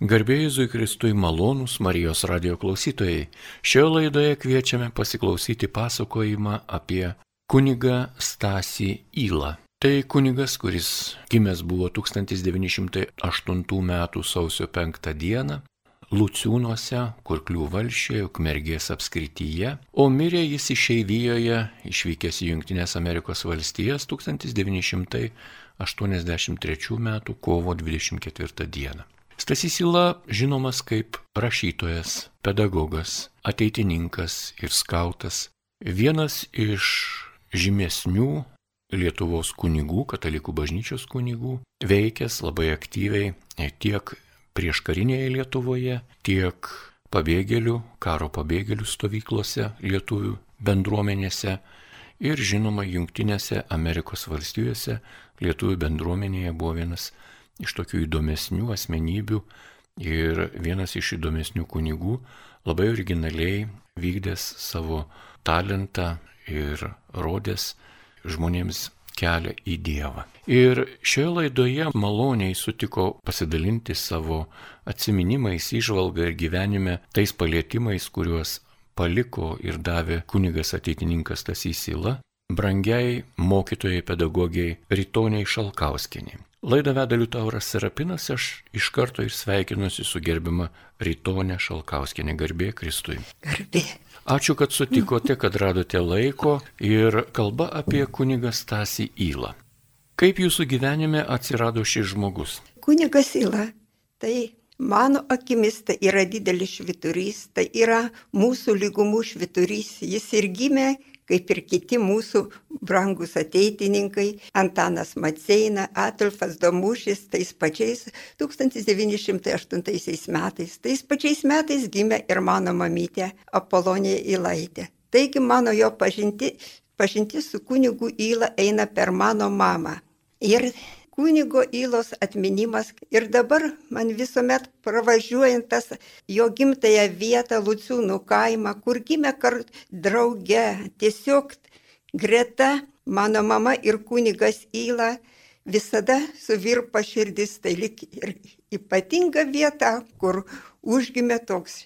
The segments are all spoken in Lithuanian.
Garbėjai Zui Kristui malonūs Marijos radio klausytojai. Šioje laidoje kviečiame pasiklausyti pasakojimą apie kunigą Stasį Įlą. Tai kunigas, kuris gimęs buvo 1908 m. sausio 5 d. Luciūnuose, Kurklių valšėje, Ukmergės apskrityje, o mirė jis išeivijoje, išvykęs į Junktinės Amerikos valstijas 1983 m. kovo 24 d. Stasys Ila žinomas kaip rašytojas, pedagogas, ateitininkas ir skautas, vienas iš žymesnių Lietuvos kunigų, katalikų bažnyčios kunigų, veikęs labai aktyviai tiek prieškarinėje Lietuvoje, tiek pabėgėlių, karo pabėgėlių stovyklose lietuvių bendruomenėse ir žinoma Junktinėse Amerikos valstijose lietuvių bendruomenėje buvo vienas iš tokių įdomesnių asmenybių ir vienas iš įdomesnių kunigų labai originaliai vykdęs savo talentą ir rodęs žmonėms kelią į Dievą. Ir šioje laidoje maloniai sutiko pasidalinti savo atminimais, išvalga ir gyvenime tais palėtimais, kuriuos paliko ir davė kunigas ateitininkas Tasys Sila, brangiai mokytojai pedagogiai Rytoniai Šalkauskiniai. Laidą veda Liutauras Serapinas, aš iš karto ir sveikinuosi su gerbima Rytonė Šalkauskinė, garbė Kristui. Garbė. Ačiū, kad sutikote, kad radote laiko ir kalba apie kunigą Stasį Įlą. Kaip jūsų gyvenime atsirado šis žmogus? Kunigas Įla, tai mano akimis tai yra didelis šviturys, tai yra mūsų lygumų šviturys. Jis ir gimė kaip ir kiti mūsų brangus ateitininkai Antanas Maceina, Adolfas Domušis, tais pačiais 1908 metais. Tais pačiais metais gimė ir mano mamytė Apolonija Ilaitė. Taigi mano jo pažinti, pažinti su kunigu Įla eina per mano mamą. Ir kunigo įlos atminimas. Ir dabar man visuomet pravažiuojant tas jo gimtąją vietą Luciūnų kaimą, kur gimė kart drauge, tiesiog greta mano mama ir kunigas įla visada suvirpa širdis, tai lik ir ypatinga vieta, kur užgimė toks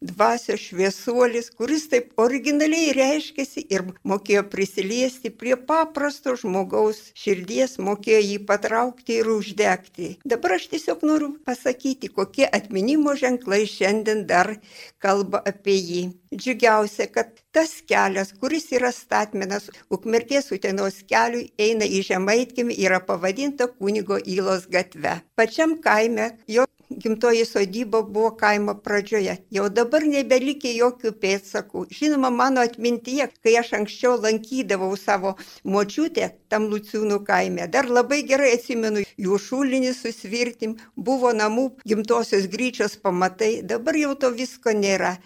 dvasios šviesuolis, kuris taip originaliai reiškėsi ir mokėjo prisiliesti prie paprasto žmogaus širdies, mokėjo jį patraukti ir uždegti. Dabar aš tiesiog noriu pasakyti, kokie atminimo ženklai šiandien dar kalba apie jį. Džiugiausia, kad tas kelias, kuris yra statmenas Ukmerties Utenos keliui, eina į Žemaitkimį, yra pavadinta kunigo įlos gatve. Pačiam kaime jo gimtoji sodyba buvo kaimo pradžioje. Jau dabar nebelikė jokių pėdsakų. Žinoma, mano atmintyje, kai aš anksčiau lankydavau savo močiutę tam Luciūnų kaime, dar labai gerai atsimenu jų šulinį susvirtim, buvo namų gimtosios gryčios pamatai, dabar jau to visko nėra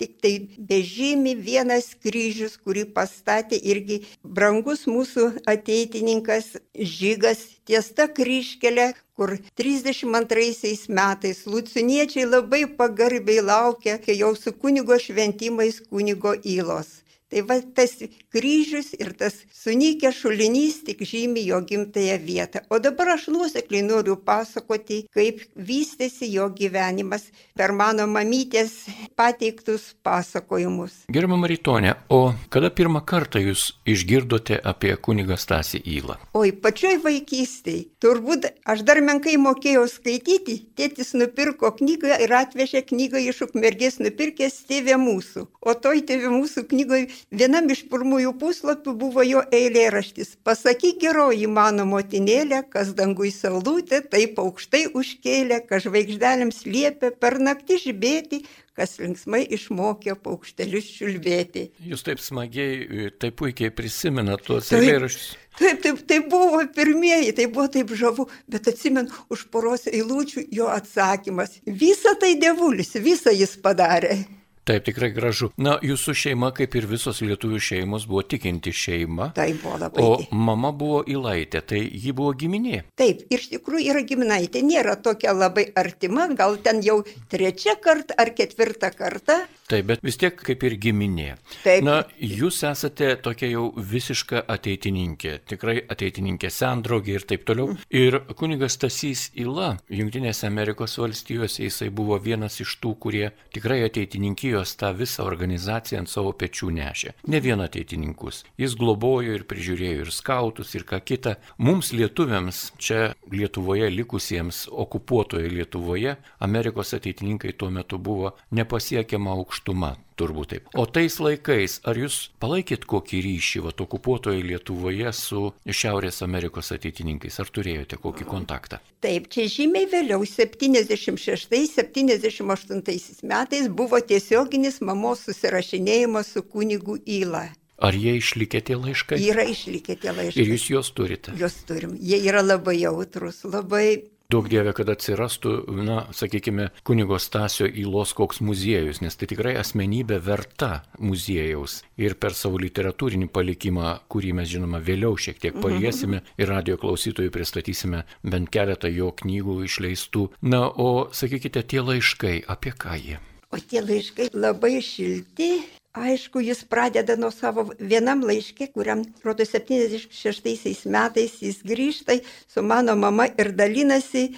tik tai bežymi vienas kryžius, kurį pastatė irgi brangus mūsų ateitininkas Žygas ties ta kryškelė, kur 32 metais luciniečiai labai pagarbiai laukia, kai jau su kunigo šventimais kunigo įlos. Tai va tas kryžius ir tas sunykęs šulinys tik žymi jo gimtąją vietą. O dabar aš nuosekliai noriu pasakoti, kaip vystėsi jo gyvenimas per mano mamytės pateiktus pasakojimus. Gerbama Rytonė, o kada pirmą kartą jūs išgirdote apie kunigą Stasį Įlą? Oi, pačioj vaikystėje. Turbūt aš dar menkai mokėjau skaityti. Tėtis nupirko knygą ir atvežė knygą iš ukmergės nupirkęs tėvė mūsų. O toj tėvė mūsų knygoje Vienam iš pirmųjų puslapių buvo jo eilėraštis. Pasakyk geroji mano motinėlė, kas dangui saulutė taip aukštai užkėlė, kas žvaigždelėms liepia per naktį žibėti, kas linksmai išmokė paukštelius čiulbėti. Jūs taip smagiai, taip puikiai prisimenat tuos eilėraščius. Taip, taip, tai buvo pirmieji, tai buvo taip žavu, bet atsimenu už poros eilučių jo atsakymas. Visa tai devulis, visą jis padarė. Taip, tikrai gražu. Na, jūsų šeima, kaip ir visos lietuvių šeimos, buvo tikinti šeima. Tai buvo labai. O mama buvo Ilaitė, tai ji buvo giminė. Taip, iš tikrųjų yra giminaitė, nėra tokia labai artima, gal ten jau trečia kartą ar ketvirtą kartą. Taip, bet vis tiek kaip ir giminė. Taip. Na, jūs esate tokia jau visiška ateitininkė, tikrai ateitininkė sendraugė ir taip toliau. Ir kunigas Tasys Ila, Junktinėse Amerikos valstijose, jisai buvo vienas iš tų, kurie tikrai ateitininkijos tą visą organizaciją ant savo pečių nešė. Ne vien ateitininkus. Jis globojo ir prižiūrėjo ir skautus, ir ką kita. Mums lietuviams, čia Lietuvoje likusiems, okupuotoje Lietuvoje, Amerikos ateitininkai tuo metu buvo nepasiekiama aukštuma. Turbūt taip. O tais laikais, ar jūs palaikėt kokį ryšį, va, okupuotoje Lietuvoje su Šiaurės Amerikos ateitininkais? Ar turėjote kokį kontaktą? Taip, čia žymiai vėliau, 76-78 metais buvo tiesioginis mamos susirašinėjimas su kunigu Įla. Ar jie išlikė tie laiškai? Yra išlikę tie laiškai. Ir jūs juos turite? Juos turim. Jie yra labai jautrus, labai Daug dievė, kad atsirastų, na, sakykime, kunigo Stasio įlos koks muziejus, nes tai tikrai asmenybė verta muziejaus. Ir per savo literatūrinį palikimą, kurį mes žinoma vėliau šiek tiek paliesime ir radio klausytojui pristatysime bent keletą jo knygų išleistų. Na, o sakykite, tie laiškai, apie ką jie? O tie laiškai labai šilti. Aišku, jis pradeda nuo savo vienam laiškė, kuriam, rodo, 76 metais jis grįžta su mano mama ir dalinasi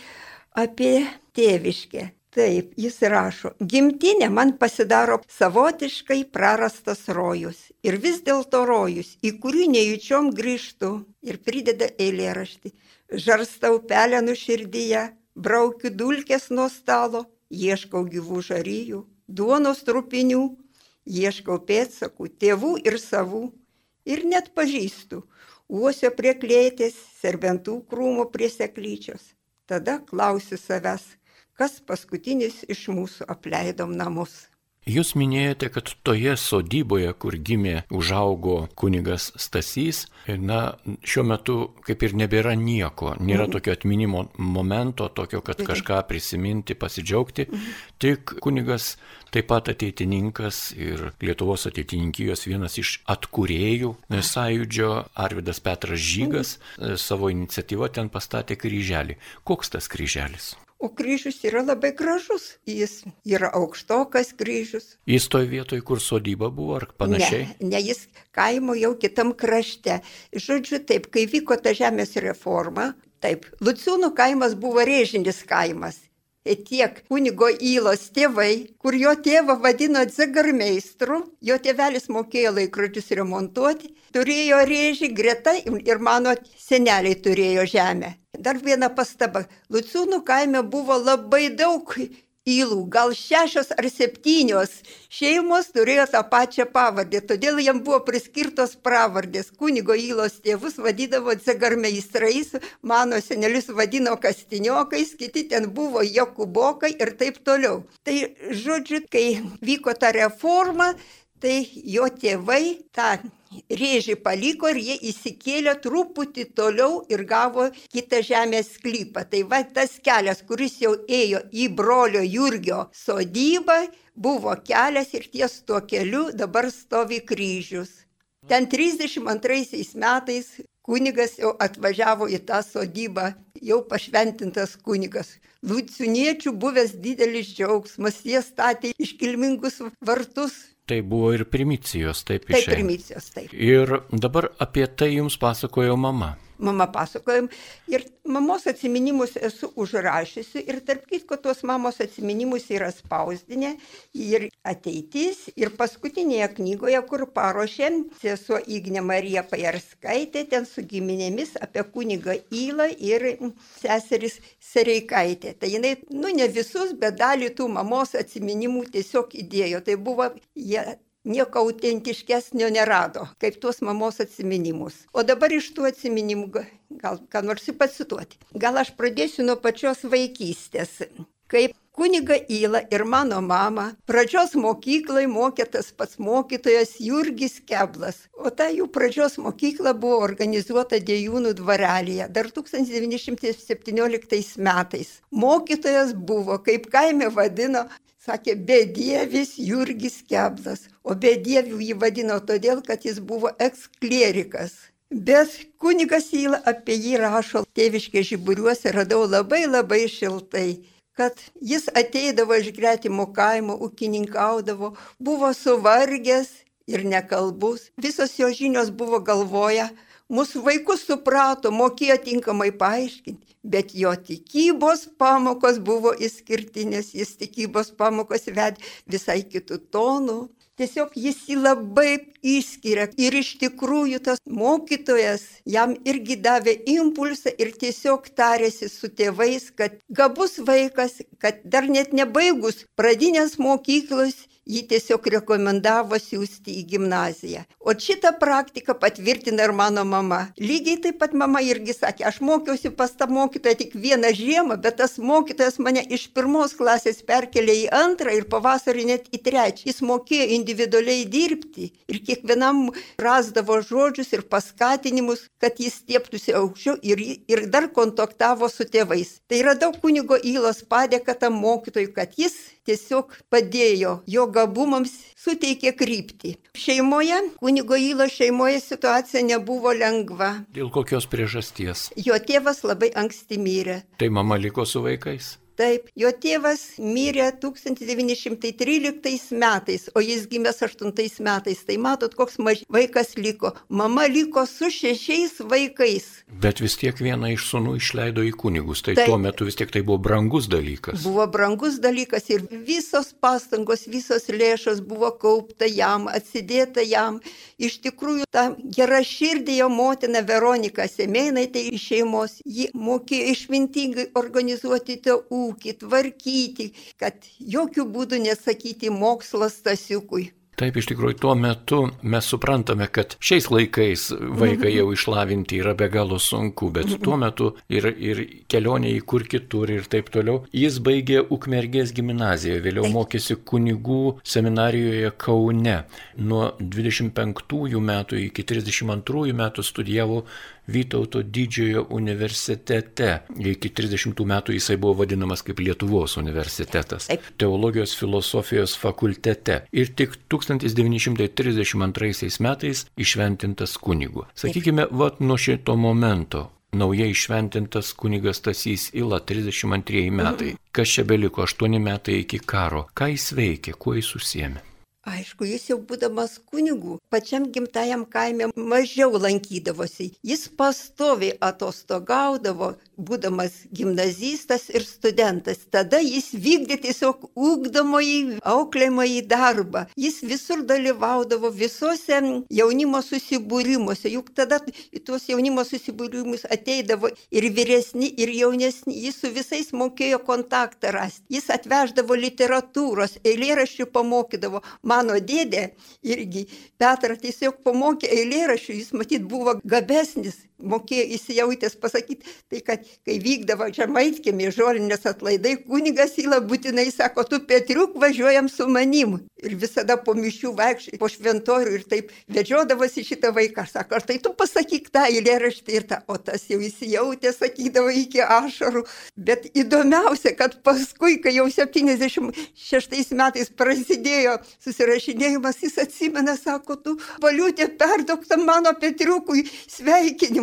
apie tėviškę. Taip, jis rašo, gimtinė man pasidaro savotiškai prarastas rojus. Ir vis dėlto rojus, į kurį nejučiom grįžtu. Ir prideda eilėraštį. Žarstau pelenų širdyje, braukiu dulkės nuo stalo, ieškau gyvų žaryjų, duonos trupinių, ieškau pėdsakų, tėvų ir savų. Ir net pažįstu uosio prie klėtės, serbentų krūmo prie seklyčios. Tada klausiu savęs, kas paskutinis iš mūsų apleidom namus. Jūs minėjote, kad toje sodyboje, kur gimė, užaugo kunigas Stasys, na, šiuo metu kaip ir nebėra nieko, nėra tokio atminimo momento, tokio, kad kažką prisiminti, pasidžiaugti, tik kunigas taip pat ateitininkas ir Lietuvos ateitininkijos vienas iš atkūrėjų sąjūdžio, Arvidas Petras Žygas, savo iniciatyvą ten pastatė kryželį. Koks tas kryželis? O kryžius yra labai gražus. Jis yra aukštokas kryžius. Jis toj vietoj, kur sodyba buvo, ar panašiai? Ne, ne jis kaimo jau kitam krašte. Žodžiu, taip, kai vyko ta žemės reforma, taip, Luciūnų kaimas buvo rėžinis kaimas. Ir tiek kunigo įlos tėvai, kur jo tėvą vadino dzegarmeistru, jo tėvelis mokėjo laikrodžius remontuoti, turėjo rėžį greta ir mano seneliai turėjo žemę. Dar viena pastaba. Luciūnų kaime buvo labai daug įlų, gal šešios ar septynios šeimos turėjo tą pačią pavardę, todėl jam buvo priskirtos pravardės. Kunigo įlos tėvus vadydavo cegarmeistrais, mano senelius vadino kastiniokais, kiti ten buvo jokubokai ir taip toliau. Tai žodžiu, kai vyko ta reforma, tai jo tėvai tą rėžį paliko ir jie įsikėlė truputį toliau ir gavo kitą žemės sklypą. Tai va tas kelias, kuris jau ėjo į brolio Jurgio sodybą, buvo kelias ir ties tuo keliu dabar stovi kryžius. Ten 32 metais kunigas jau atvažiavo į tą sodybą, jau pašventintas kunigas. Lūciuniečių buvęs didelis džiaugsmas, jie statė iškilmingus vartus Tai buvo ir primicijos, taip Taip, išėjo. primicijos, taip. Ir dabar apie tai jums pasakojo mama. Mama pasakojom ir mamos atminimus esu užrašysi ir tarp kitko tos mamos atminimus yra spausdinę ir ateitis ir paskutinėje knygoje, kur paruošė sesuo Ignė Marija Pajarskaitė, ten su giminėmis apie kunigą Įlą ir seseris Sereikaitė. Tai jinai, nu ne visus, bet dalį tų mamos atminimų tiesiog įdėjo. Tai buvo jie nieko autentiškesnio nerado, kaip tuos mamos atminimus. O dabar iš tų atminimų ga- gal ką nors pacituoti. Gal aš pradėsiu nuo pačios vaikystės. Kaip kuniga Įla ir mano mama pradžios mokyklai mokė tas pats mokytojas Jurgis Keblas, o ta jų pradžios mokykla buvo organizuota Dėjūnų dvarelėje dar 1917 metais. Mokytojas buvo, kaip kaime vadino, sakė, bedievis Jurgis Keblas, o bedievių jį vadino todėl, kad jis buvo eksklerikas. Bet kunigas Įla apie jį rašo tėviškė žiburiuose, radau labai labai šiltai. Kad jis ateidavo iš gretimo kaimo, ūkininkaudavo, buvo suvargęs ir nekalbus, visos jo žinios buvo galvoje, mūsų vaikus suprato, mokėjo tinkamai paaiškinti, bet jo tikybos pamokos buvo išskirtinės, jis tikybos pamokos vedė visai kitų tonų, Tiesiog jis jį labai išskiria. Ir iš tikrųjų tas mokytojas jam irgi davė impulsą ir tiesiog tarėsi su tėvais, kad gabus vaikas, kad dar net nebaigus pradinės mokyklos jį tiesiog rekomendavo siūsti į gimnaziją. O šitą praktiką patvirtina ir mano mama. Lygiai taip pat mama irgi sakė, aš mokiausi pas tą mokytoją tik vieną žiemą, bet tas mokytojas mane iš pirmos klasės perkelė į antrą ir pavasarį net į trečią. Jis mokėjo individualiai dirbti ir kiekvienam rasdavo žodžius ir paskatinimus, kad jis tieptųsi aukščiau ir, ir dar kontaktavo su tėvais. Tai yra daug kunigo įlos padėka tam mokytojui, kad jis tiesiog padėjo jo gabumams, suteikė kryptį. Šeimoje, kunigo įlo šeimoje situacija nebuvo lengva. Dėl kokios priežasties? Jo tėvas labai anksti mirė. Tai mama liko su vaikais? Taip, jo tėvas mirė 1913 metais, o jis gimė 8 metais. Tai matot, koks mažas vaikas liko. Mama liko su šešiais vaikais. Bet vis tiek vieną iš sunų išleido į kunigus. Tai Taip, tuo metu vis tiek tai buvo brangus dalykas. Buvo brangus dalykas ir visos pastangos, visos lėšos buvo kaupta jam, atsidėta jam. Iš tikrųjų, ta gera širdė jo motina Veronika Semėnai, tai iš šeimos, ji mokėjo išmintingai organizuoti tą ūkį tvarkyti, kad jokių būdų nesakyti mokslas Stasiukui. Taip, iš tikrųjų, tuo metu mes suprantame, kad šiais laikais vaiką jau išlavinti yra be galo sunku, bet tuo metu ir, ir kelionė į kur kitur ir taip toliau. Jis baigė Ukmergės gimnaziją, vėliau mokėsi kunigų seminarijoje Kaune. Nuo 25 metų iki 32 metų studijavo Vytauto didžiojo universitete. Iki 30 metų jisai buvo vadinamas kaip Lietuvos universitetas. Teologijos filosofijos fakultete. Ir tik 1932 metais išventintas kunigu. Sakykime, vat nuo šito momento naujai išventintas kunigas Tasys Ila 32 metai. Kas čia beliko 8 metai iki karo? Ką jis veikė, kuo jis užsiemė? Aišku, jis jau būdamas kunigų, pačiam gimtajam kaime mažiau lankydavosi. Jis pastoviai atostogaudavo, būdamas gimnazistas ir studentas. Tada jis vykdė tiesiog ūkdomąjį, auklėjimąjį darbą. Jis visur dalyvaudavo visuose jaunimo susibūrimuose. Juk tada į tuos jaunimo susibūrimus ateidavo ir vyresni, ir jaunesni. Jis su visais mokėjo kontaktą rasti. Jis atveždavo literatūros, eilėraščių pamokydavo mano dėdė irgi Petrą tiesiog pamokė eilėraščių, jis matyt buvo gabesnis, mokėjo įsijautęs pasakyti, tai kad kai vykdavo žemaitkėmi žolinės atlaidai, kunigas įla būtinai sako, tu Petriuk važiuojam su manim. Ir visada po mišių vaikščiai, po šventorių ir taip vedžiodavosi šitą vaiką. Sako, ar tai tu pasakyk tą eilėraštį ir tą, o tas jau įsijautė, sakydavo iki ašarų. Bet įdomiausia, kad paskui, kai jau 76 metais prasidėjo susirašinėjimas, jis atsimena, sako, tu valiutė perdok tam mano Petriukui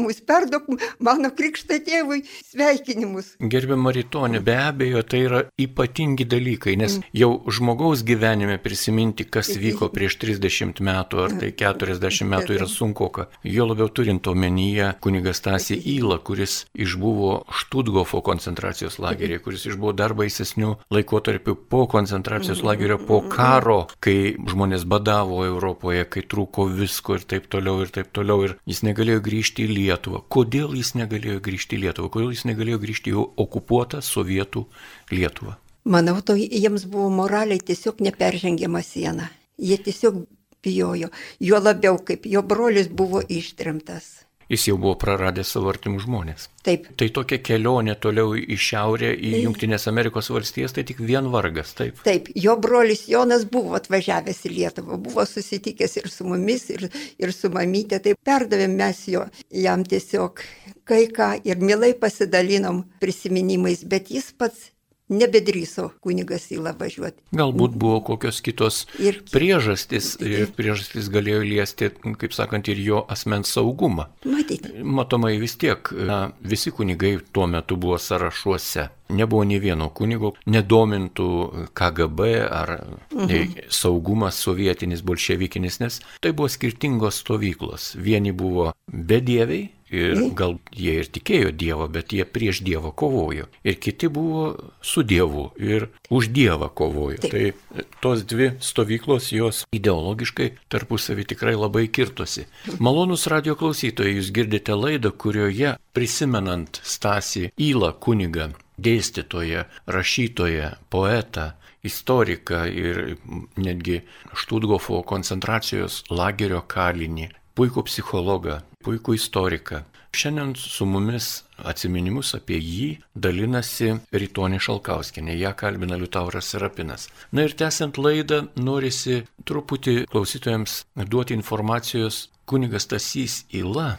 sveikinimus, perdok mano krikštą tėvui sveikinimus. Gerbiama Rytonė, be abejo, tai yra ypatingi dalykai, nes mm. jau žmogaus gyvenime prisiminti, kas vyko prieš 30 metų ar tai 40 metų yra sunku, jo labiau turint omenyje kunigas Tasi Įla, kuris išbuvo Štutgofo koncentracijos lageryje, kuris išbuvo dar baisesnių laikotarpių po koncentracijos lagerio, po karo, kai žmonės badavo Europoje, kai trūko visko ir taip toliau ir taip toliau ir jis negalėjo grįžti į Lietuvą. Kodėl jis negalėjo grįžti į Lietuvą? Kodėl jis negalėjo grįžti į okupuotą sovietų Lietuvą? Manau, to jiems buvo moraliai tiesiog neperžengiama siena. Jie tiesiog bijojo. Jo labiau, kaip jo brolis buvo ištrimtas. Jis jau buvo praradęs savo artimų žmonės. Taip. Tai tokia kelionė toliau į šiaurę, į Junktinės Amerikos valstijas, tai tik vien vargas, taip. Taip, jo brolis Jonas buvo atvažiavęs į Lietuvą, buvo susitikęs ir su mumis, ir, ir su mamytė, tai perdavėm mes jo, jam tiesiog kai ką ir mielai pasidalinom prisiminimais, bet jis pats nebedryso kunigas įlą važiuoti. Galbūt buvo kokios kitos Ir- priežastys, ir priežastys galėjo liesti, kaip sakant, ir jo asmens saugumą. Matyti. Matomai vis tiek, na, visi kunigai tuo metu buvo sąrašuose. Nebuvo nei vieno kunigo, nedomintų KGB ar mhm. saugumas sovietinis, bolševikinis, nes tai buvo skirtingos stovyklos. Vieni buvo bedieviai, Ir gal jie ir tikėjo Dievą, bet jie prieš Dievą kovojo. Ir kiti buvo su Dievu ir už Dievą kovojo. Taip. Tai tos dvi stovyklos jos ideologiškai tarpusavį tikrai labai kirtosi. Malonus radio klausytojai, jūs girdite laidą, kurioje prisimenant Stasi Įlą kunigą, dėstytoją, rašytoją, poetą, istoriką ir netgi Štutgofo koncentracijos lagerio kalinį, puikų psichologą, puikų istoriką. Šiandien su mumis atminimus apie jį dalinasi Rytonė Šalkauskinė, ją kalbina Liutauras Serapinas. Na ir tęsiant laidą, norisi truputį klausytojams duoti informacijos kunigas Tasys Ila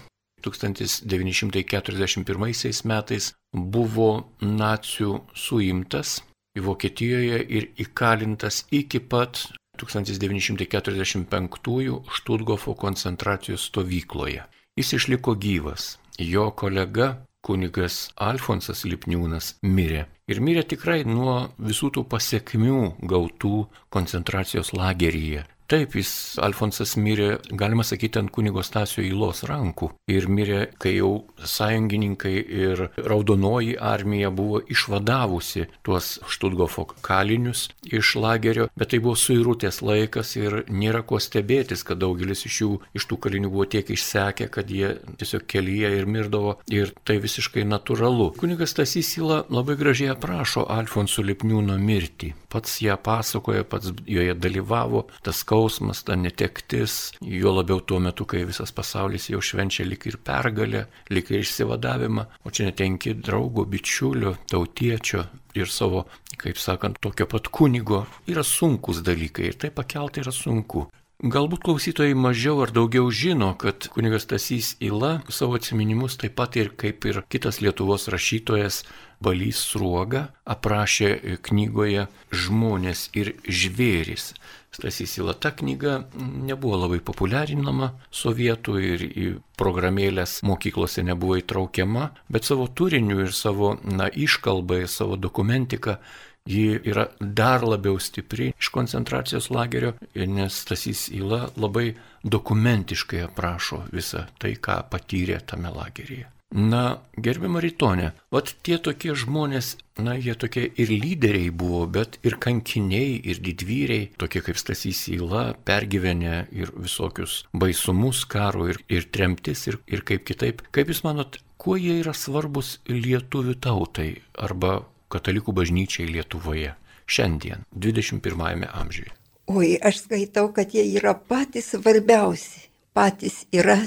1941 metais buvo nacijų suimtas Vokietijoje ir įkalintas iki pat 1945 Štutgofo koncentracijos stovykloje. Jis išliko gyvas. Jo kolega kunigas Alfonsas Lipniūnas mirė. Ir mirė tikrai nuo visų tų pasiekmių gautų koncentracijos lageryje. Taip, jis, Alfonsas mirė, galima sakyti, ant kunigo Stasio įlos rankų. Ir mirė, kai jau sąjungininkai ir raudonoji armija buvo išvadavusi tuos Štutgofo kalinius iš lagerio, bet tai buvo suirutės laikas ir nėra ko stebėtis, kad daugelis iš jų, iš tų kalinių buvo tiek išsekę, kad jie tiesiog kelyje ir mirdavo. Ir tai visiškai natūralu. Kunigas Stasys Įla labai gražiai aprašo Alfonso Lipniūno mirtį. Pats ją pasakoja, pats joje dalyvavo, tas skausmas, ta netektis, juo labiau tuo metu, kai visas pasaulis jau švenčia lik ir pergalę, lik ir išsivadavimą, o čia netenki draugo, bičiulio, tautiečio ir savo, kaip sakant, tokio pat kunigo, yra sunkus dalykai ir tai pakelti yra sunku. Galbūt klausytojai mažiau ar daugiau žino, kad kunigas Tasys Ila savo atminimus taip pat ir kaip ir kitas Lietuvos rašytojas Balys Sruoga aprašė knygoje Žmonės ir žvėris. Stasys Ila ta knyga nebuvo labai populiarinama sovietų ir į programėlės mokyklose nebuvo įtraukiama, bet savo turiniu ir savo na, iškalbą, ir savo dokumentiką ji yra dar labiau stipri iš koncentracijos lagerio, nes Stasys Ila labai dokumentiškai aprašo visą tai, ką patyrė tame lageryje. Na, gerbima Rytonė, vat tie tokie žmonės, na, jie tokie ir lyderiai buvo, bet ir kankiniai, ir didvyriai, tokie kaip Stasys Įla, pergyvenę ir visokius baisumus karo, ir, ir tremtis, ir, ir kaip kitaip. Kaip Jūs manot, kuo jie yra svarbus lietuvių tautai arba katalikų bažnyčiai Lietuvoje šiandien, 21-ame amžiuje? Oi, aš skaitau, kad jie yra patys svarbiausi. Patys yra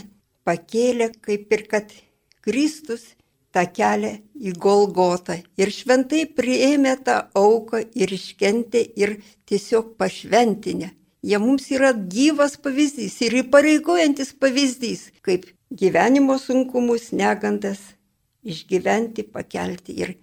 pakėlę, kaip ir kad Kristus tą kelią į Golgotą ir šventai priėmė tą auką ir iškentė ir tiesiog pašventinę. Jie mums yra gyvas pavyzdys ir įpareigojantis pavyzdys, kaip gyvenimo sunkumus, negandas išgyventi, pakelti ir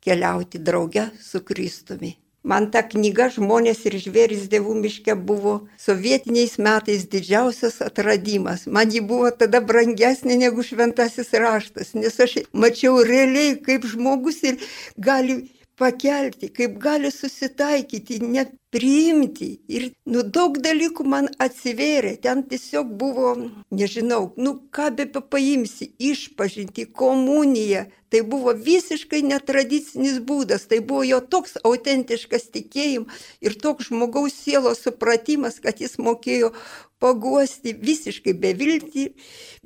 keliauti drauge su Kristumi. Man ta knyga Žmonės ir žvėris dievų miške buvo sovietiniais metais didžiausias atradimas. Man ji buvo tada brangesnė negu šventasis raštas, nes aš mačiau realiai, kaip žmogus ir gali pakelti, kaip gali susitaikyti, nepriimti. Ir nu, daug dalykų man atsivėrė. Ten tiesiog buvo, nežinau, nu ką be paimsi, išpažinti, komuniją. Tai buvo visiškai netradicinis būdas, tai buvo jo toks autentiškas tikėjimas ir toks žmogaus sielos supratimas, kad jis mokėjo paguosti visiškai bevilti,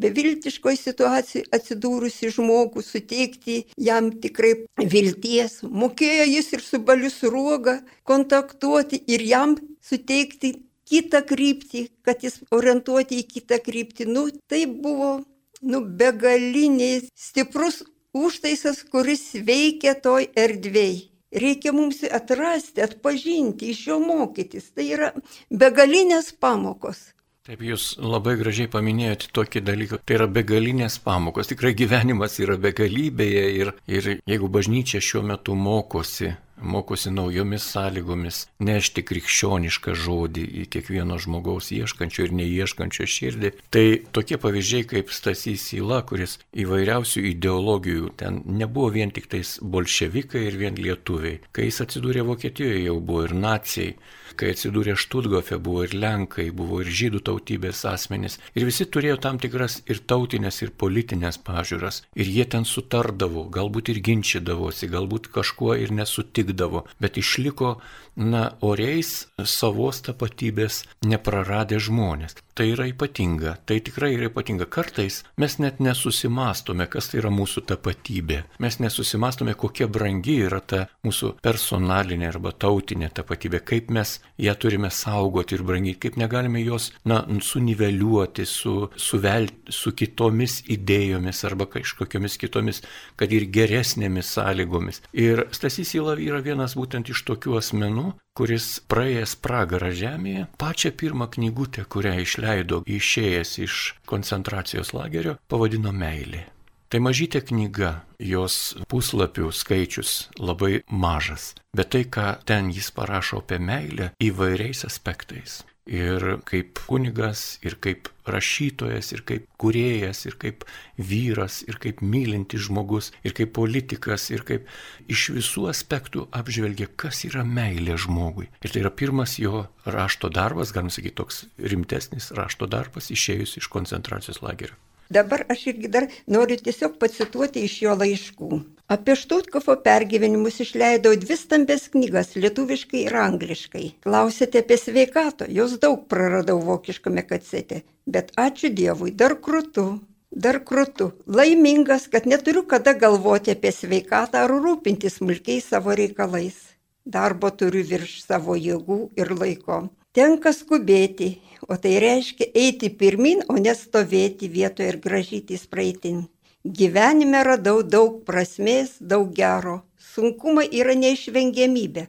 beviltiškoje situacijoje atsidūrusi žmogų, suteikti jam tikrai vilties. Mokėjo jis ir su baliu sruoga kontaktuoti ir jam suteikti kitą kryptį, kad jis orientuoti į kitą kryptį. Nu, tai buvo nu, begaliniai stiprus užtaisas, kuris veikia toj erdvėjai. Reikia mums atrasti, atpažinti, iš jo mokytis. Tai yra begalinės pamokos. Taip, jūs labai gražiai paminėjote tokį dalyką. Tai yra begalinės pamokos. Tikrai gyvenimas yra begalybėje ir, ir jeigu bažnyčia šiuo metu mokosi mokosi naujomis sąlygomis nešti krikščionišką žodį į kiekvieno žmogaus ieškančio ir neieškančio širdį. Tai tokie pavyzdžiai kaip Stasys Įla, kuris įvairiausių ideologijų, ten nebuvo vien tik tais bolševikai ir vien lietuviai. Kai jis atsidūrė Vokietijoje, jau buvo ir nacijai. Kai atsidūrė Štutgofe, buvo ir Lenkai, buvo ir žydų tautybės asmenys. Ir visi turėjo tam tikras ir tautinės, ir politinės pažiūras. Ir jie ten sutardavo, galbūt ir ginčydavosi, galbūt kažkuo ir nesutikdavo bet išliko, na, oriais savos tapatybės nepraradę žmonės. Tai yra ypatinga, tai tikrai yra ypatinga. Kartais mes net nesusimastome, kas tai yra mūsų tapatybė. Mes nesusimastome, kokia brangi yra ta mūsų personalinė arba tautinė tapatybė, kaip mes ją turime saugoti ir brangyti, kaip negalime jos, na, suniveliuoti su, suvelti su kitomis idėjomis arba kažkokiamis kitomis, kad ir geresnėmis sąlygomis. Ir Stasys yra yra vienas būtent iš tokių asmenų, kuris praėjęs pragarą žemėje, pačią pirmą knygutę, kurią išleido išėjęs iš koncentracijos lagerio, pavadino Meilė. Tai mažytė knyga, jos puslapių skaičius labai mažas, bet tai, ką ten jis parašo apie meilę įvairiais aspektais ir kaip kunigas, ir kaip rašytojas, ir kaip kuriejas, ir kaip vyras, ir kaip mylintis žmogus, ir kaip politikas, ir kaip iš visų aspektų apžvelgia, kas yra meilė žmogui. Ir tai yra pirmas jo rašto darbas, galim sakyti, toks rimtesnis rašto darbas išėjus iš koncentracijos lagerio. Dabar aš irgi dar noriu tiesiog pacituoti iš jo laiškų. Apie Štutkofo pergyvenimus išleidau dvi stambės knygas lietuviškai ir angliškai. Klausėte apie sveikatą, jos daug praradau vokiškame kacete, bet ačiū Dievui, dar krūtų. Dar krūtų, laimingas, kad neturiu kada galvoti apie sveikatą ar rūpintis smulkiais savo reikalais. Darbo turiu virš savo jėgų ir laiko. Tenka skubėti, o tai reiškia eiti pirmin, o nestovėti vietoje ir gražytis praeitin. Gyvenime radau daug prasmės, daug gero. Sunkumai yra neišvengiamybė.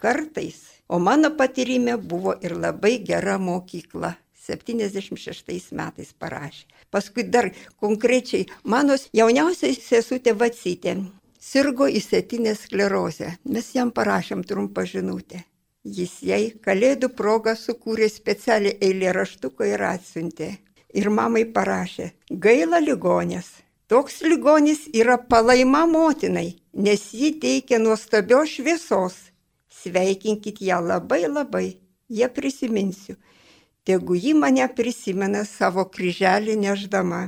Kartais, o mano patyrime buvo ir labai gera mokykla. 76 metais parašė. Paskui dar konkrečiai mano jauniausiai sesutė Vacytė sirgo įsėtinę sklerozę. Mes jam parašėm trumpą žinutę. Jis jai kalėdų progą sukūrė specialią eilėraštuką ir atsiuntė. Ir mamai parašė, gaila ligonės. Toks ligonis yra palaima motinai, nes ji teikia nuostabios šviesos. Sveikinkit ją labai labai, ją prisiminsiu. Tegu ji mane prisimena savo kryželį neždama.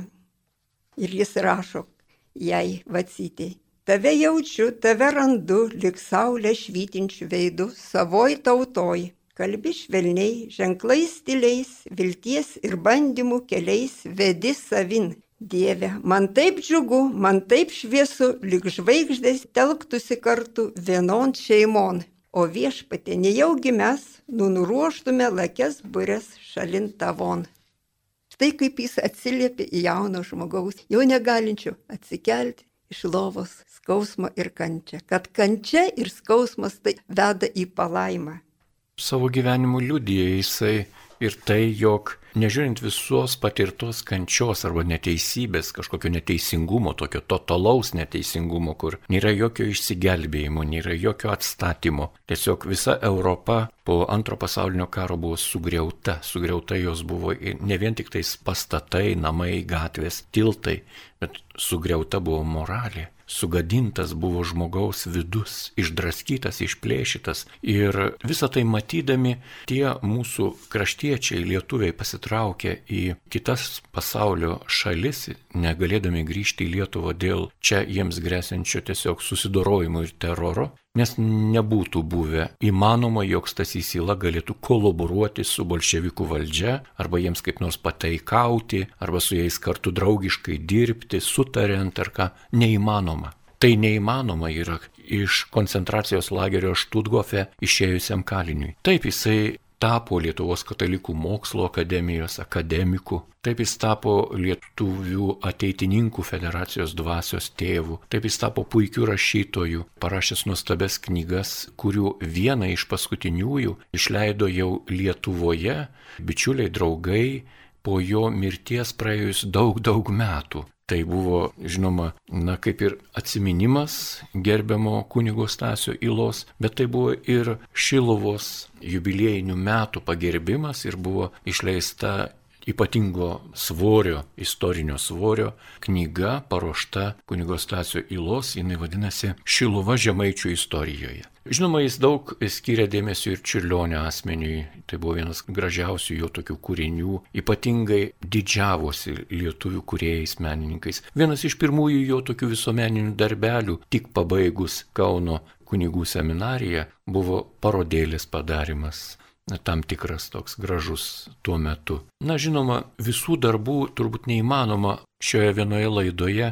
Ir jis rašo jai vacytėjai. Tave jaučiu, tave randu, lik saulė švytinčių veidų, savoj tautoj. Kalbi švelniai, ženklais stiliais, vilties ir bandymų keliais vedi savin. Dieve, man taip džiugu, man taip šviesu, lik žvaigždės telktųsi kartu vienon šeimon. O viešpatė, nejaugi mes, nunuruoštume lakes burės šalin tavon. Štai kaip jis atsiliepia į jauno žmogaus, jau negalinčio atsikelti iš lovos skausmo ir kančia. Kad kančia ir skausmas tai veda į palaimą. Savo gyvenimu liudyja jisai ir tai, jog nežiūrint visos patirtos kančios arba neteisybės, kažkokio neteisingumo, tokio totalaus neteisingumo, kur nėra jokio išsigelbėjimo, nėra jokio atstatymo. Tiesiog visa Europa po antro pasaulinio karo buvo sugriauta. Sugriauta jos buvo ne vien tik tais pastatai, namai, gatvės, tiltai, bet sugriauta buvo moralė sugadintas buvo žmogaus vidus, išdraskytas, išplėšytas. Ir visą tai matydami tie mūsų kraštiečiai, lietuviai pasitraukė į kitas pasaulio šalis, negalėdami grįžti į Lietuvą dėl čia jiems grėsiančio tiesiog susidorojimo ir teroro, nes nebūtų buvę įmanoma, jog Stasys Įla galėtų kolaboruoti su bolševikų valdžia, arba jiems kaip nors pateikauti, arba su jais kartu draugiškai dirbti, sutariant ar ką, neįmanoma. Tai neįmanoma yra iš koncentracijos lagerio Štutgofe išėjusiam kaliniui. Taip, jisai tapo Lietuvos katalikų mokslo akademijos akademiku, taip jis tapo Lietuvių ateitininkų federacijos dvasios tėvų, taip jis tapo puikiu rašytoju, parašęs nuostabes knygas, kurių vieną iš paskutiniųjų išleido jau Lietuvoje, bičiuliai draugai, po jo mirties praėjus daug, daug metų. Tai buvo, žinoma, na kaip ir atsiminimas gerbiamo kunigo Stasio Ilos, bet tai buvo ir Šilovos jubiliejinių metų pagerbimas ir buvo išleista ypatingo svorio, istorinio svorio knyga paruošta kunigo Stasio Ilos, jinai vadinasi Šiluva žemaičių istorijoje. Žinoma, jis daug skiria dėmesio ir čiurlionio asmeniui. Tai buvo vienas gražiausių jo tokių kūrinių. Ypatingai didžiavosi lietuvių kuriejais menininkais. Vienas iš pirmųjų jo tokių visuomeninių darbelių, tik pabaigus Kauno kunigų seminariją, buvo parodėlės padarimas tam tikras toks gražus tuo metu. Na žinoma, visų darbų turbūt neįmanoma šioje vienoje laidoje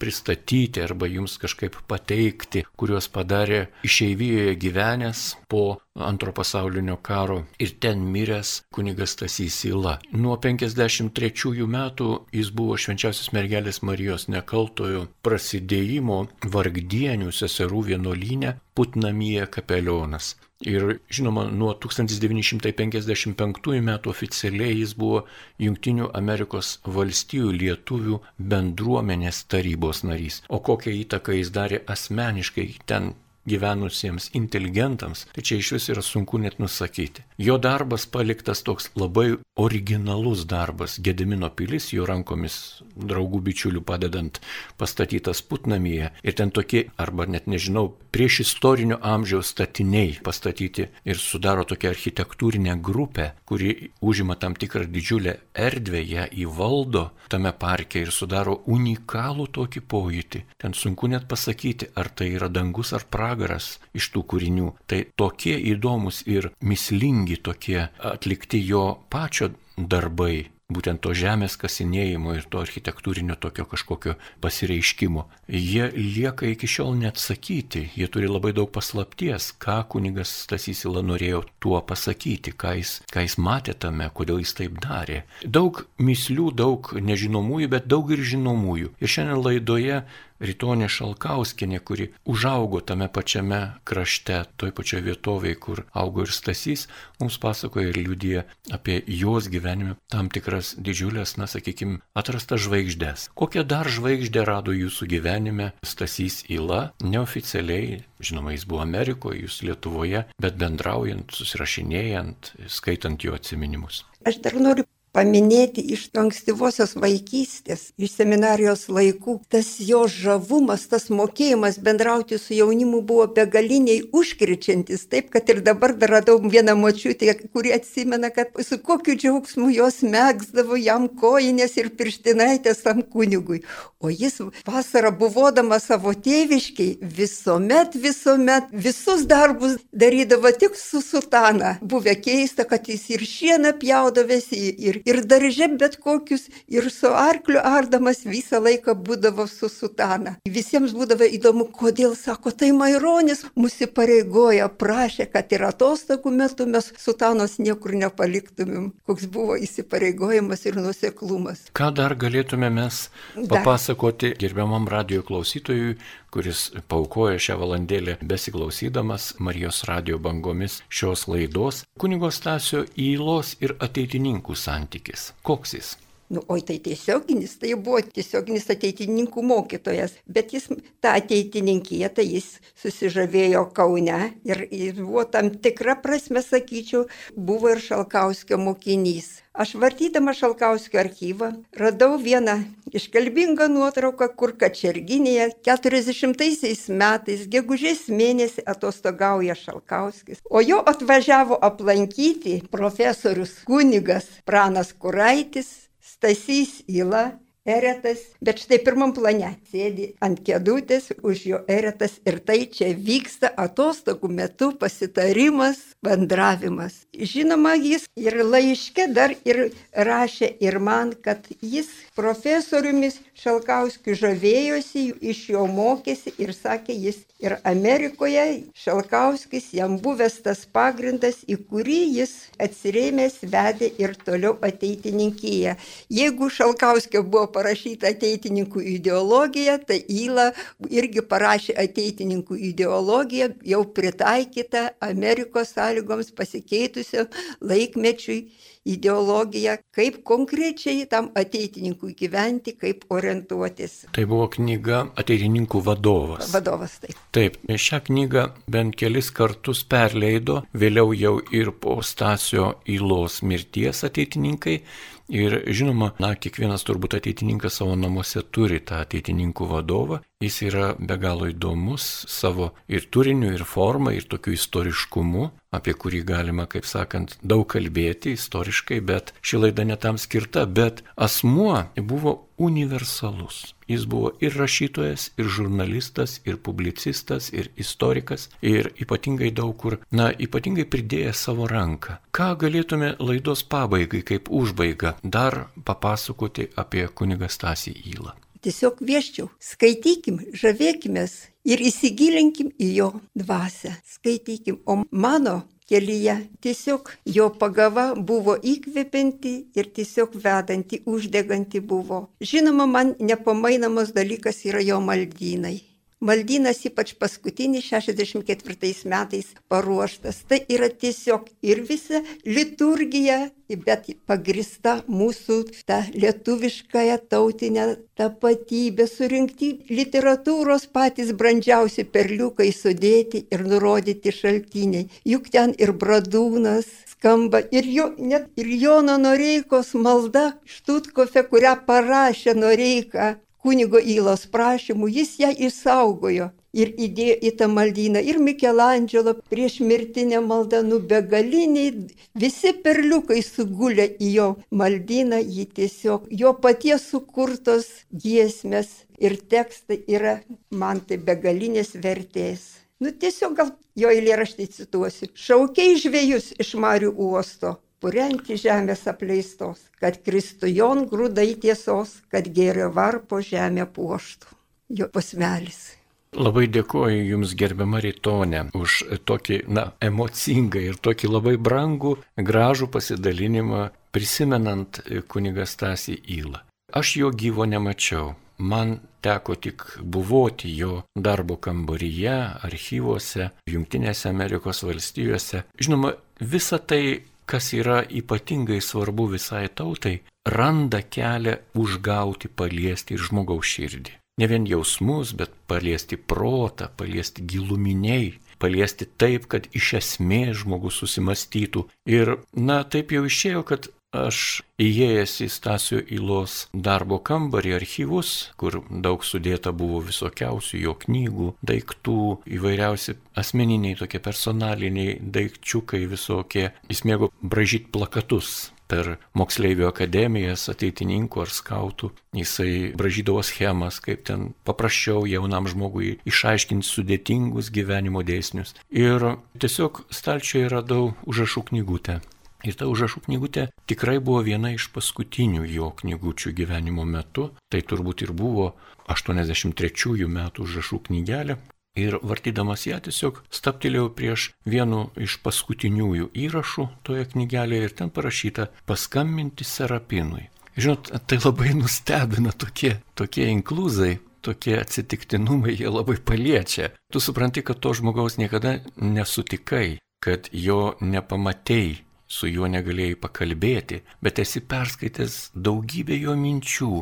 pristatyti arba jums kažkaip pateikti, kuriuos padarė išeivijoje gyvenęs po antro pasaulinio karo ir ten miręs kunigas Tasys Ila. Nuo 53 metų jis buvo švenčiausios mergelės Marijos nekaltojo prasidėjimo vargdienių seserų vienuolynė Putnamyje kapelionas. Ir žinoma, nuo 1955 metų oficialiai jis buvo Junktinių Amerikos valstijų lietuvių bendruomenės tarybos narys. O kokią įtaką jis darė asmeniškai ten gyvenusiems inteligentams, tai čia iš vis yra sunku net nusakyti. Jo darbas paliktas toks labai originalus darbas. Gedimino pilis jo rankomis draugų bičiulių padedant pastatytas Putnamyje. Ir ten tokie, arba net nežinau, prieš istorinio amžiaus statiniai pastatyti ir sudaro tokią architektūrinę grupę, kuri užima tam tikrą didžiulę erdvę, ją įvaldo tame parke ir sudaro unikalų tokį pojūtį. Ten sunku net pasakyti, ar tai yra dangus ar pragaras iš tų kūrinių. Tai tokie įdomus ir mislingi tokie atlikti jo pačio darbai būtent to žemės kasinėjimo ir to architektūrinio tokio kažkokio pasireiškimo, jie lieka iki šiol neatsakyti, jie turi labai daug paslapties, ką kunigas Stasys Ila norėjo tuo pasakyti, ką jis, ką jis matė tame, kodėl jis taip darė. Daug mislių, daug nežinomųjų, bet daug ir žinomųjų. Ir šiandien laidoje Rytonė Šalkauskinė, kuri užaugo tame pačiame krašte, toj pačioje vietovėje, kur augo ir Stasys, mums pasakoja ir liūdė apie jos gyvenime tam tikras didžiulės, na sakykime, atrastas žvaigždės. Kokią dar žvaigždę rado jūsų gyvenime Stasys Ila, neoficialiai, žinoma, jis buvo Amerikoje, jūs Lietuvoje, bet bendraujant, susirašinėjant, skaitant jo atminimus. Aš dar noriu paminėti iš ankstyvosios vaikystės, iš seminarijos laikų. Tas jo žavumas, tas mokėjimas bendrauti su jaunimu buvo begaliniai užkričiantis. Taip, kad ir dabar dar radau vieną močiutę, kuri atsimena, kad su kokiu džiaugsmu jos mėgsdavo jam kojinės ir pirštinaitės tam kunigui. O jis vasarą buvodamas savo tėviškiai visuomet, visuomet visus darbus darydavo tik su sutana. Buvę keista, kad jis ir šieną pjaudavėsi, ir ir darže bet kokius, ir su arkliu ardamas visą laiką būdavo su sutana. Visiems būdavo įdomu, kodėl, sako, tai Maironis mūsų pareigoja, prašė, kad ir atostogų metu mes sutanos niekur nepaliktumėm. Koks buvo įsipareigojimas ir nuseklumas. Ką dar galėtume mes papasakoti dar. gerbiamam radio klausytojui, kuris paukoja šią valandėlę besiklausydamas Marijos radio bangomis šios laidos, kunigo Stasio įlos ir ateitininkų santykis. Koks jis? Nu, oi tai tiesioginis, tai buvo tiesioginis ateitininkų mokytojas, bet jis tą ateitininkiją, tai jis susižavėjo Kaune ir, ir buvo tam tikra prasme, sakyčiau, buvo ir Šalkauskio mokinys. Aš vartydama Šalkauskio archyvą radau vieną iškalbingą nuotrauką, kur Kačerginėje 40 metais, gegužės mėnesį atostogauja Šalkauskis, o jo atvažiavo aplankyti profesorius kunigas Pranas Kuraitis, Stasys Ila, Eretas, bet štai pirmam plane sėdi ant kėdutės už jo Eretas ir tai čia vyksta atostogų metu pasitarimas, bendravimas. Žinoma, jis ir laiške dar ir rašė ir man, kad jis profesoriumis Šalkauskiu žavėjosi, iš jo mokėsi ir sakė jis ir Amerikoje Šalkauskis jam buvęs tas pagrindas, į kurį jis atsirėmęs vedė ir toliau ateitininkyje. Jeigu Šalkauskio buvo parašyta ateitininkų ideologija, tai Įla irgi parašė ateitininkų ideologiją, jau pritaikytą Amerikos sąlygoms pasikeitusiam laikmečiui ideologiją, kaip konkrečiai tam ateitininkui gyventi, kaip orientuotis. Tai buvo knyga Ateitininkų vadovas. Vadovas, taip. Taip, šią knygą bent kelis kartus perleido, vėliau jau ir po Stasio Įlos mirties ateitininkai. Ir žinoma, na, kiekvienas turbūt ateitininkas savo namuose turi tą ateitininkų vadovą. Jis yra be galo įdomus savo ir turiniu, ir forma, ir tokiu istoriškumu apie kurį galima, kaip sakant, daug kalbėti istoriškai, bet ši laida netam skirta, bet asmuo buvo universalus. Jis buvo ir rašytojas, ir žurnalistas, ir publicistas, ir istorikas, ir ypatingai daug kur, na, ypatingai pridėjęs savo ranką. Ką galėtume laidos pabaigai, kaip užbaiga, dar papasakoti apie kunigą Stasį Įlą? Tiesiog vieščiau, skaitykim, žavėkimės ir įsigilinkim į jo dvasę. Skaitykim, o mano kelyje tiesiog jo pagava buvo įkvepianti ir tiesiog vedanti, uždeganti buvo. Žinoma, man nepamainamas dalykas yra jo maldynai. Maldynas ypač paskutinis 64 metais paruoštas. Tai yra tiesiog ir visa liturgija, bet pagrista mūsų ta lietuviškąją tautinę tapatybę, surinkti literatūros patys brandžiausi perliukai sudėti ir nurodyti šaltiniai. Juk ten ir bradūnas skamba ir, jo, net, ir Jono Noreikos malda Štutkofe, kurią parašė Noreika kunigo Įlos prašymų, jis ją išsaugojo ir įdėjo į tą maldyną. Ir Mikelandželo prieš mirtinę maldą, nu begaliniai, visi perliukai sugulė į jo maldyną, jį tiesiog, jo paties sukurtos giesmės ir tekstai yra man tai begalinės vertės. Nu tiesiog gal jo eilėraštį cituosiu. Šaukiai žvėjus iš Marių uosto, purenti žemės apleistos, kad kristų jon grūdai tiesos, kad gėrio varpo žemę puoštų. Jo posmelis. Labai dėkoju Jums, gerbiama Rytonė, už tokį, na, emocingą ir tokį labai brangų, gražų pasidalinimą, prisimenant kunigas Stasį Įlą. Aš jo gyvo nemačiau. Man teko tik buvoti jo darbo kambaryje, archyvuose, Junktinėse Amerikos valstijose. Žinoma, visa tai kas yra ypatingai svarbu visai tautai, randa kelią užgauti, paliesti ir žmogaus širdį. Ne vien jausmus, bet paliesti protą, paliesti giluminiai, paliesti taip, kad iš esmės žmogus susimastytų. Ir, na, taip jau išėjo, kad Aš įėjęs į Stasio Įlos darbo kambarį archyvus, kur daug sudėta buvo visokiausių jo knygų, daiktų, įvairiausi asmeniniai tokie personaliniai daikčiukai visokie. Jis mėgo bražyti plakatus per moksleivių akademijas, ateitininkų ar skautų. Jisai bražydavo schemas, kaip ten paprasčiau jaunam žmogui išaiškinti sudėtingus gyvenimo dėsnius. Ir tiesiog stalčioje radau užrašų knygutę. Ir ta užrašų knygutė tikrai buvo viena iš paskutinių jo knygučių gyvenimo metu. Tai turbūt ir buvo 83 metų užrašų knygelė. Ir vartydamas ją tiesiog staptelėjau prieš vienu iš paskutiniųjų įrašų toje knygelėje ir ten parašyta paskambinti Serapinui. Žinot, tai labai nustebina tokie, tokie inkluzai, tokie atsitiktinumai, jie labai paliečia. Tu supranti, kad to žmogaus niekada nesutikai, kad jo nepamatėjai su juo negalėjai pakalbėti, bet esi perskaitęs daugybę jo minčių,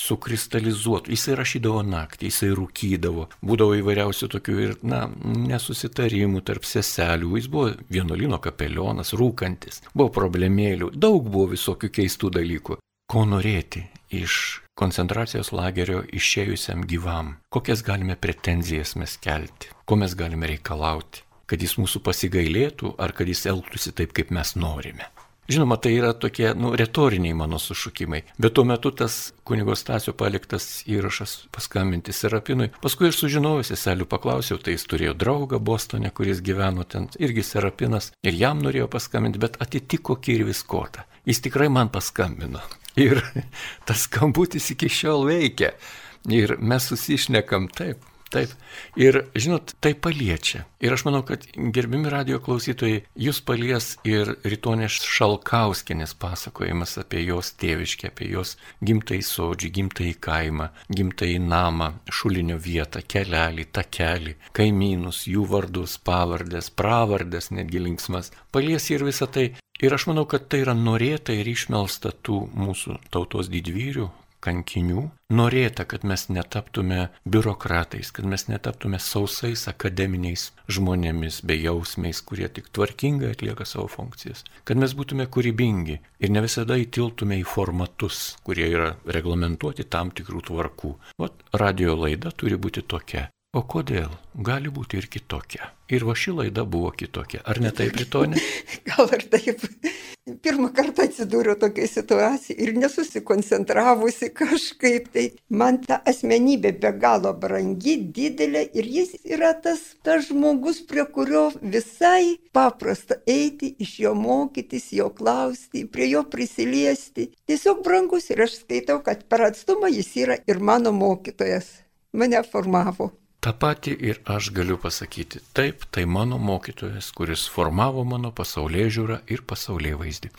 sukristalizuotų. Jisai rašydavo naktį, jisai rūkydavo, būdavo įvairiausių tokių ir, na, nesusitarimų tarp seselių. Jis buvo vienuolino kapelionas, rūkantis, buvo problemėlių, daug buvo visokių keistų dalykų. Ko norėti iš koncentracijos lagerio išėjusiam gyvam? Kokias galime pretenzijas mes kelti? Ko mes galime reikalauti? Kad jis mūsų pasigailėtų ar kad jis elgtųsi taip, kaip mes norime. Žinoma, tai yra tokie, nu, retoriniai mano sušūkimai. Bet tuo metu tas kunigo Stasio paliktas įrašas paskambinti Serapinui. Paskui aš sužinojau, seselių paklausiau, tai jis turėjo draugą Bostone, kuris gyveno ten, irgi Serapinas, ir jam norėjo paskambinti, bet atitiko Kirvis Kotą. Jis tikrai man paskambino. Ir tas skambutis iki šiol veikia. Ir mes susišnekam taip, Taip. Ir, žinot, tai paliečia. Ir aš manau, kad gerbimi radio klausytojai, jūs palies ir rytonės Šalkauskinės pasakojimas apie jos tėviškę, apie jos gimtai sodžių, gimtai kaimą, gimtai namą, šulinio vietą, kelelį, takelį, kaimynus, jų vardus, pavardės, pravardės, netgi linksmas. Palies ir visą tai. Ir aš manau, kad tai yra norėta ir išmelsta tų mūsų tautos didvyrių, kankinių, norėta, kad mes netaptume biurokratais, kad mes netaptume sausais akademiniais žmonėmis, bejausmiais, kurie tik tvarkingai atlieka savo funkcijas, kad mes būtume kūrybingi ir ne visada įtiltume į formatus, kurie yra reglamentuoti tam tikrų tvarkų. O radio laida turi būti tokia. O kodėl? Gali būti ir kitokia. Ir va ši laida buvo kitokia. Ar ne taip, Rytonė? Gal ir taip. Pirmą kartą atsidūriau tokiai situacijai ir nesusikoncentravusi kažkaip. Tai man ta asmenybė be galo brangi, didelė ir jis yra tas, tas žmogus, prie kurio visai paprasta eiti, iš jo mokytis, jo klausti, prie jo prisiliesti. Tiesiog brangus ir aš skaitau, kad per atstumą jis yra ir mano mokytojas. Mane formavo. Ta pati ir aš galiu pasakyti. Taip, tai mano mokytojas, kuris formavo mano pasaulyje žiūrą ir pasaulyje vaizdį.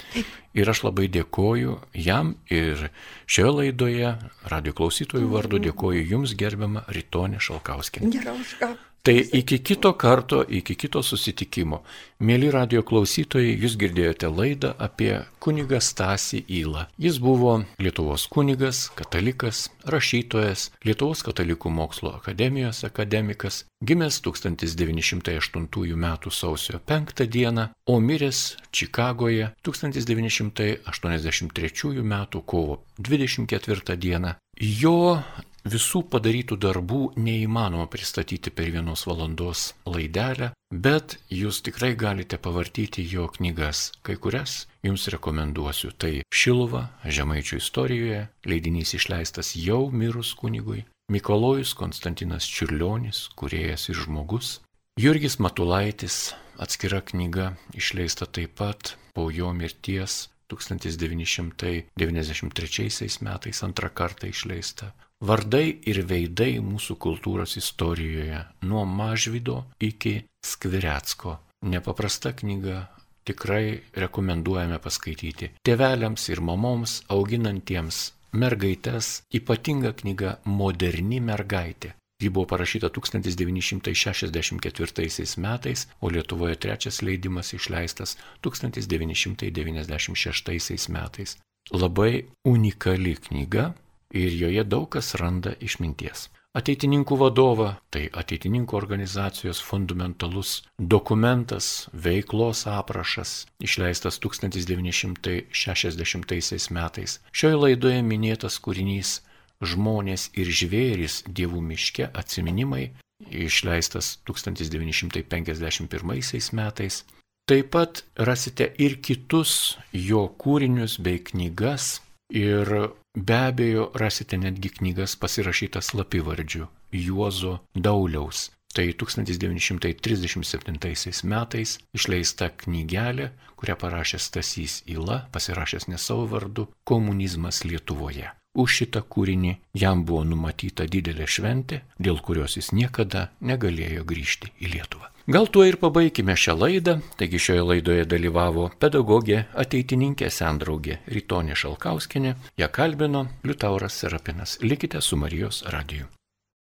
Ir aš labai dėkoju jam ir šioje laidoje, radio klausytojų vardu, dėkoju jums gerbiamą Rytonį Šalkauskinį. Nėra už ką. Tai iki kito karto, iki kito susitikimo. Mėly radio klausytojai, jūs girdėjote laidą apie kunigą Stasį Įlą. Jis buvo Lietuvos kunigas, katalikas, rašytojas, Lietuvos katalikų mokslo akademijos akademikas, gimęs 1908 m. sausio 5 d. o miręs Čikagoje 1983 m. kovo 24 d. Jo Visų padarytų darbų neįmanoma pristatyti per vienos valandos laidelę, bet jūs tikrai galite pavartyti jo knygas. Kai kurias jums rekomenduosiu. Tai Šilva, Žemaičių istorijoje, leidinys išleistas jau mirus kunigui, Mikolojus Konstantinas Čiurlionis, kuriejas ir žmogus, Jurgis Matulaitis, atskira knyga, išleista taip pat po jo mirties 1993 metais antrą kartą išleista. Vardai ir veidai mūsų kultūros istorijoje nuo Mažvido iki Skvirecko. Nepaprasta knyga, tikrai rekomenduojame paskaityti. Tėveliams ir mamoms auginantiems mergaitės ypatinga knyga Moderni mergaitė. Ji buvo parašyta 1964 metais, o Lietuvoje trečias leidimas išleistas 1996 metais. Labai unikali knyga, ir joje daug kas randa išminties. Ateitininkų vadovą, tai ateitininkų organizacijos fundamentalus dokumentas, veiklos aprašas, išleistas 1960 metais. Šioje laidoje minėtas kūrinys Žmonės ir žvėris dievų miške atsiminimai, išleistas 1951 metais. Taip pat rasite ir kitus jo kūrinius bei knygas ir Be abejo, rasite netgi knygas pasirašytas slapivardžiu Juozo Dauliaus. Tai 1937 metais išleista knygelė, kurią parašė Stasys Ila, pasirašęs ne savo vardu, Komunizmas Lietuvoje. Už šitą kūrinį jam buvo numatyta didelė šventė, dėl kurios jis niekada negalėjo grįžti į Lietuvą. Gal tuo ir pabaigime šią laidą, taigi šioje laidoje dalyvavo pedagogė, ateitininkė sendraugė Rytonė Šalkauskinė, ją kalbino Liutauras Serapinas. Likite su Marijos radiju.